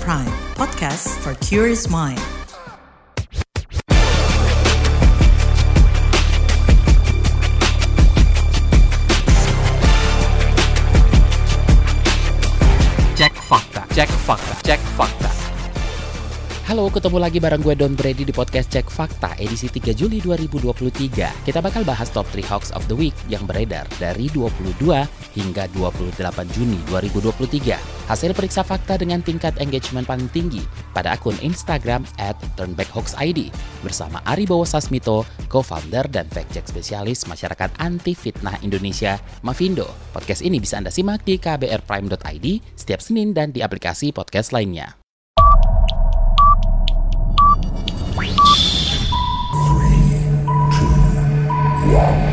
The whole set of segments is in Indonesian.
Prime, podcast for curious mind. Cek fakta, cek fakta, cek fakta. Halo, ketemu lagi bareng gue Don Brady di podcast Cek Fakta edisi 3 Juli 2023. Kita bakal bahas top 3 hoax of the week yang beredar dari 22 hingga 28 Juni 2023. Hasil periksa fakta dengan tingkat engagement paling tinggi pada akun Instagram at turnbackhoaxid bersama Ari Bowo Sasmito, co-founder dan fact-check spesialis masyarakat anti fitnah Indonesia, Mavindo. Podcast ini bisa Anda simak di kbrprime.id setiap Senin dan di aplikasi podcast lainnya. Yeah.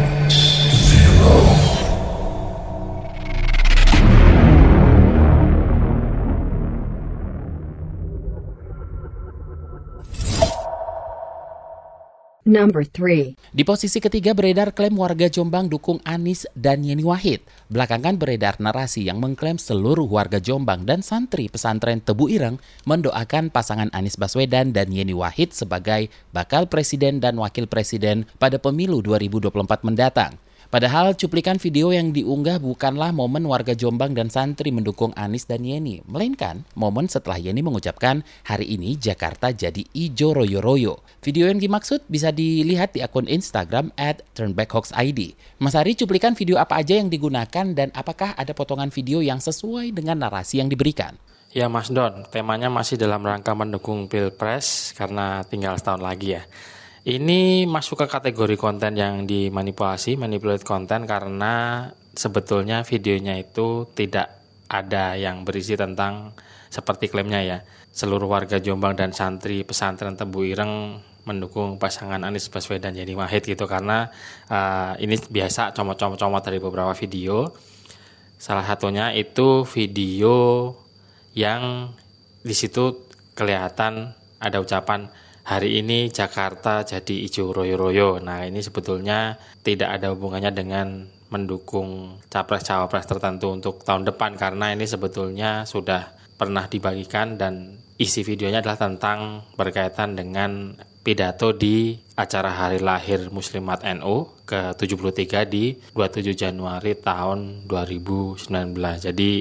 Number 3. Di posisi ketiga beredar klaim warga Jombang dukung Anis dan Yeni Wahid. Belakangan beredar narasi yang mengklaim seluruh warga Jombang dan santri pesantren Tebu Ireng mendoakan pasangan Anis Baswedan dan Yeni Wahid sebagai bakal presiden dan wakil presiden pada pemilu 2024 mendatang. Padahal cuplikan video yang diunggah bukanlah momen warga Jombang dan santri mendukung Anis dan Yeni, melainkan momen setelah Yeni mengucapkan hari ini Jakarta jadi ijo royo-royo. Video yang dimaksud bisa dilihat di akun Instagram at. Mas Ari, cuplikan video apa aja yang digunakan dan apakah ada potongan video yang sesuai dengan narasi yang diberikan? Ya Mas Don, temanya masih dalam rangka mendukung Pilpres karena tinggal setahun lagi ya. Ini masuk ke kategori konten yang dimanipulasi, manipulate konten karena sebetulnya videonya itu tidak ada yang berisi tentang seperti klaimnya ya. Seluruh warga Jombang dan santri pesantren Tebu Ireng mendukung pasangan Anies Baswedan jadi Wahid gitu karena uh, ini biasa comot-comot-comot dari beberapa video. Salah satunya itu video yang di situ kelihatan ada ucapan hari ini Jakarta jadi hijau royo-royo. Nah ini sebetulnya tidak ada hubungannya dengan mendukung capres-cawapres tertentu untuk tahun depan karena ini sebetulnya sudah pernah dibagikan dan isi videonya adalah tentang berkaitan dengan pidato di acara hari lahir Muslimat NU ke-73 di 27 Januari tahun 2019. Jadi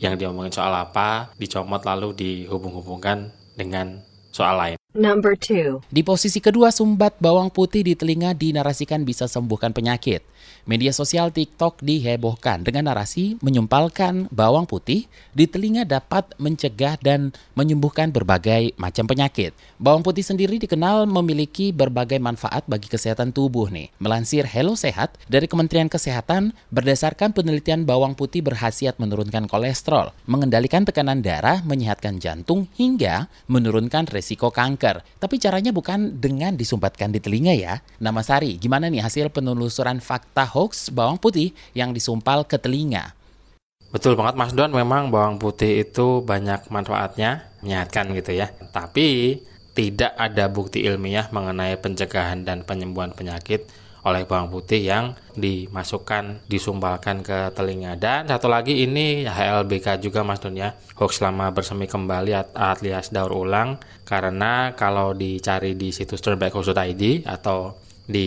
yang diomongin soal apa dicomot lalu dihubung-hubungkan dengan soal lain. Number 2. Di posisi kedua, sumbat bawang putih di telinga dinarasikan bisa sembuhkan penyakit. Media sosial TikTok dihebohkan dengan narasi menyumpalkan bawang putih di telinga dapat mencegah dan menyembuhkan berbagai macam penyakit. Bawang putih sendiri dikenal memiliki berbagai manfaat bagi kesehatan tubuh nih. Melansir Hello Sehat dari Kementerian Kesehatan, berdasarkan penelitian bawang putih berhasiat menurunkan kolesterol, mengendalikan tekanan darah, menyehatkan jantung, hingga menurunkan resiko kanker. Tapi caranya bukan dengan disumbatkan di telinga ya. Nama Sari, gimana nih hasil penelusuran fakta hoax bawang putih yang disumpal ke telinga? Betul banget Mas Don, memang bawang putih itu banyak manfaatnya, menyehatkan gitu ya. Tapi tidak ada bukti ilmiah mengenai pencegahan dan penyembuhan penyakit oleh bawang putih yang dimasukkan, disumbalkan ke telinga. Dan satu lagi ini HLBK juga Mas Don ya, hoax lama bersemi kembali alias daur ulang. Karena kalau dicari di situs turnbackhoax.id atau di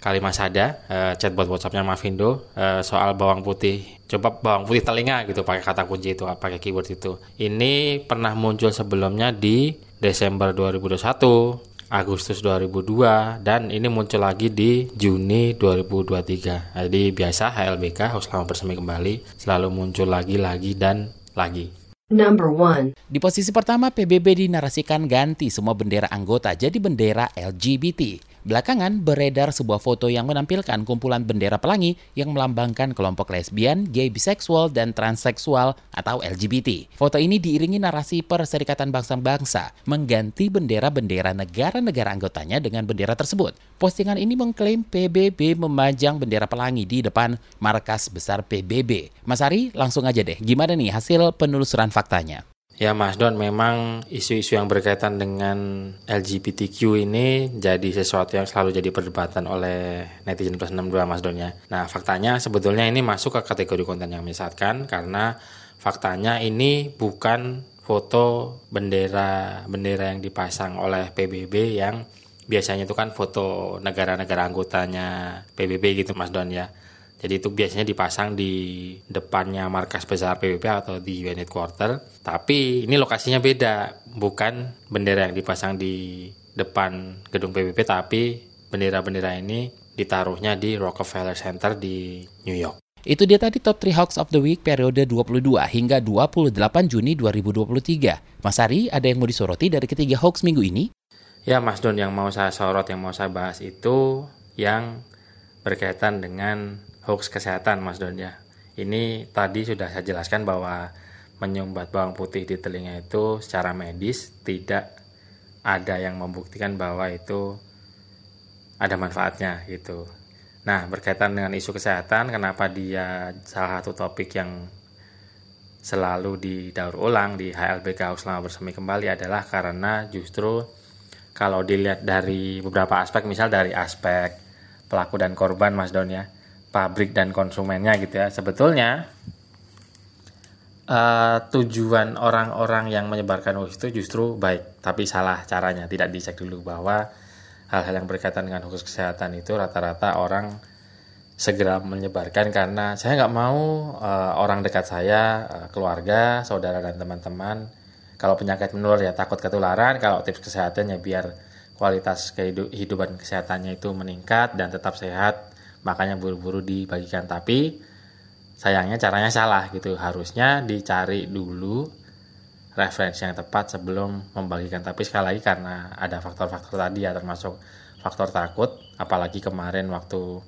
Kalimat Sada uh, chatbot WhatsAppnya Mavindo uh, soal bawang putih coba bawang putih telinga gitu pakai kata kunci itu pakai keyword itu ini pernah muncul sebelumnya di Desember 2021 Agustus 2002 dan ini muncul lagi di Juni 2023 jadi biasa HLBK harus lama bersemi kembali selalu muncul lagi lagi dan lagi Number 1. Di posisi pertama, PBB dinarasikan ganti semua bendera anggota jadi bendera LGBT. Belakangan beredar sebuah foto yang menampilkan kumpulan bendera pelangi yang melambangkan kelompok lesbian, gay, biseksual, dan transseksual atau LGBT. Foto ini diiringi narasi Perserikatan Bangsa-Bangsa mengganti bendera-bendera negara-negara anggotanya dengan bendera tersebut. Postingan ini mengklaim PBB memajang bendera pelangi di depan markas besar PBB. Mas Ari, langsung aja deh, gimana nih hasil penelusuran faktanya? Ya Mas Don, memang isu-isu yang berkaitan dengan LGBTQ ini jadi sesuatu yang selalu jadi perdebatan oleh netizen plus 62 Mas Don ya. Nah faktanya sebetulnya ini masuk ke kategori konten yang menyesatkan karena faktanya ini bukan foto bendera bendera yang dipasang oleh PBB yang biasanya itu kan foto negara-negara anggotanya PBB gitu Mas Don ya. Jadi itu biasanya dipasang di depannya markas besar PBB atau di unit quarter. Tapi ini lokasinya beda, bukan bendera yang dipasang di depan gedung PBB, tapi bendera-bendera ini ditaruhnya di Rockefeller Center di New York. Itu dia tadi top 3 hoax of the week periode 22 hingga 28 Juni 2023. Mas Ari, ada yang mau disoroti dari ketiga hoax minggu ini? Ya Mas Don, yang mau saya sorot, yang mau saya bahas itu yang berkaitan dengan hoax kesehatan Mas Don ya. Ini tadi sudah saya jelaskan bahwa menyumbat bawang putih di telinga itu secara medis tidak ada yang membuktikan bahwa itu ada manfaatnya gitu. Nah, berkaitan dengan isu kesehatan, kenapa dia salah satu topik yang selalu didaur ulang di HLBK selama bersemi kembali adalah karena justru kalau dilihat dari beberapa aspek, misal dari aspek pelaku dan korban Mas Don ya, pabrik dan konsumennya gitu ya. Sebetulnya uh, tujuan orang-orang yang menyebarkan hoax itu justru baik, tapi salah caranya. Tidak dicek dulu bahwa hal-hal yang berkaitan dengan hoax kesehatan itu rata-rata orang segera menyebarkan karena saya nggak mau uh, orang dekat saya, uh, keluarga, saudara dan teman-teman kalau penyakit menular ya takut ketularan, kalau tips kesehatannya biar kualitas kehidupan kesehatannya itu meningkat dan tetap sehat makanya buru-buru dibagikan. Tapi sayangnya caranya salah gitu. Harusnya dicari dulu referensi yang tepat sebelum membagikan. Tapi sekali lagi karena ada faktor-faktor tadi ya termasuk faktor takut. Apalagi kemarin waktu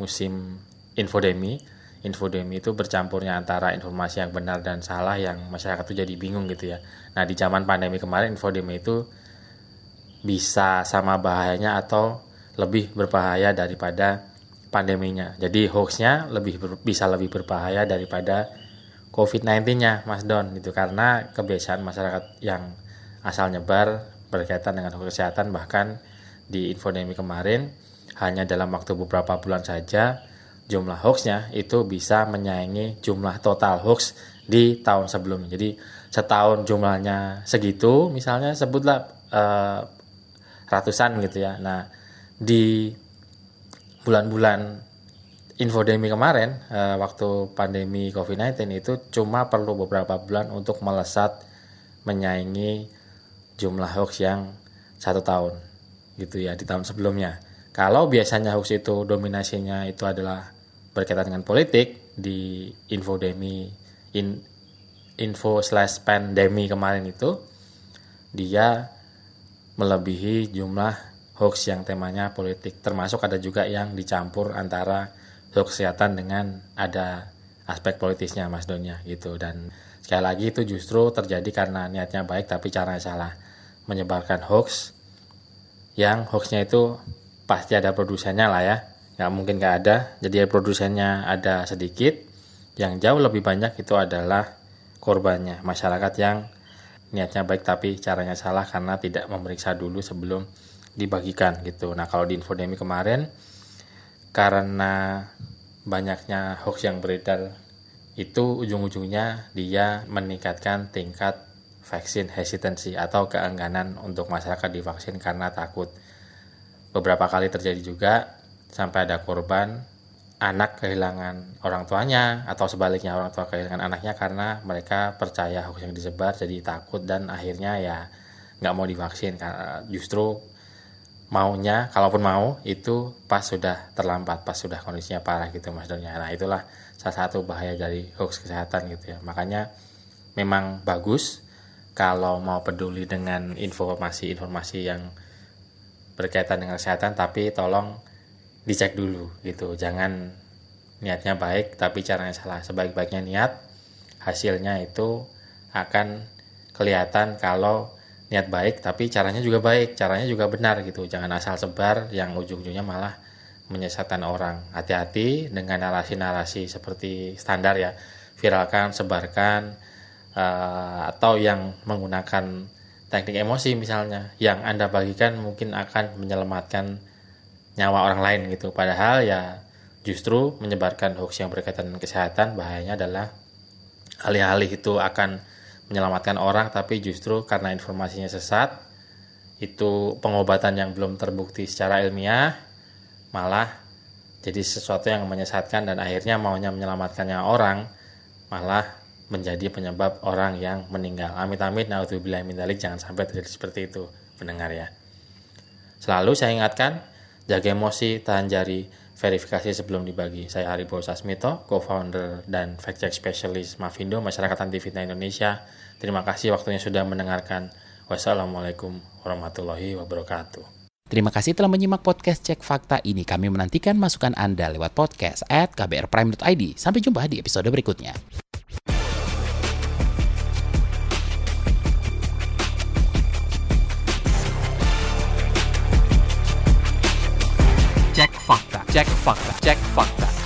musim infodemi. Infodemi itu bercampurnya antara informasi yang benar dan salah yang masyarakat itu jadi bingung gitu ya. Nah di zaman pandemi kemarin infodemi itu bisa sama bahayanya atau lebih berbahaya daripada pandeminya. Jadi hoaxnya lebih ber, bisa lebih berbahaya daripada COVID-19-nya, Mas Don. Itu karena kebiasaan masyarakat yang asal nyebar berkaitan dengan hoax kesehatan bahkan di infodemi kemarin hanya dalam waktu beberapa bulan saja jumlah hoaxnya itu bisa menyaingi jumlah total hoax di tahun sebelumnya. Jadi setahun jumlahnya segitu, misalnya sebutlah uh, ratusan gitu ya. Nah di bulan-bulan infodemi kemarin uh, waktu pandemi COVID-19 itu cuma perlu beberapa bulan untuk melesat menyaingi jumlah hoax yang satu tahun gitu ya di tahun sebelumnya. Kalau biasanya hoax itu dominasinya itu adalah berkaitan dengan politik di infodemi in, info slash pandemi kemarin itu dia melebihi jumlah hoax yang temanya politik. Termasuk ada juga yang dicampur antara hoax kesehatan dengan ada aspek politisnya Mas Donya gitu. Dan sekali lagi itu justru terjadi karena niatnya baik tapi caranya salah. Menyebarkan hoax yang hoaxnya itu pasti ada produsennya lah ya. Nggak mungkin nggak ada. Jadi produsennya ada sedikit. Yang jauh lebih banyak itu adalah korbannya. Masyarakat yang niatnya baik tapi caranya salah karena tidak memeriksa dulu sebelum dibagikan gitu. Nah kalau di infodemi kemarin karena banyaknya hoax yang beredar itu ujung-ujungnya dia meningkatkan tingkat vaksin hesitancy atau keengganan untuk masyarakat divaksin karena takut. Beberapa kali terjadi juga sampai ada korban anak kehilangan orang tuanya atau sebaliknya orang tua kehilangan anaknya karena mereka percaya hoax yang disebar jadi takut dan akhirnya ya nggak mau divaksin karena justru maunya kalaupun mau itu pas sudah terlambat pas sudah kondisinya parah gitu mas Donya nah itulah salah satu bahaya dari hoax kesehatan gitu ya. Makanya memang bagus kalau mau peduli dengan informasi-informasi yang berkaitan dengan kesehatan tapi tolong dicek dulu gitu. Jangan niatnya baik tapi caranya salah. Sebaik-baiknya niat hasilnya itu akan kelihatan kalau niat baik tapi caranya juga baik caranya juga benar gitu. Jangan asal sebar yang ujung-ujungnya malah menyesatkan orang. Hati-hati dengan narasi-narasi seperti standar ya. Viralkan sebarkan uh, atau yang menggunakan teknik emosi misalnya yang anda bagikan mungkin akan menyelamatkan nyawa orang lain gitu. Padahal ya justru menyebarkan hoax yang berkaitan dengan kesehatan bahayanya adalah alih-alih itu akan menyelamatkan orang tapi justru karena informasinya sesat itu pengobatan yang belum terbukti secara ilmiah malah jadi sesuatu yang menyesatkan dan akhirnya maunya menyelamatkannya orang malah menjadi penyebab orang yang meninggal. Amit-amit naudzubillah min jangan sampai terjadi seperti itu, pendengar ya. Selalu saya ingatkan jaga emosi, tahan jari, verifikasi sebelum dibagi. Saya Aribo Sasmito, co-founder dan fact check specialist Mavindo Masyarakat Anti Fitnah Indonesia. Terima kasih waktunya sudah mendengarkan. Wassalamualaikum warahmatullahi wabarakatuh. Terima kasih telah menyimak podcast Cek Fakta ini. Kami menantikan masukan Anda lewat podcast at kbrprime.id. Sampai jumpa di episode berikutnya. Cek fakta, cek fakta, cek fakta.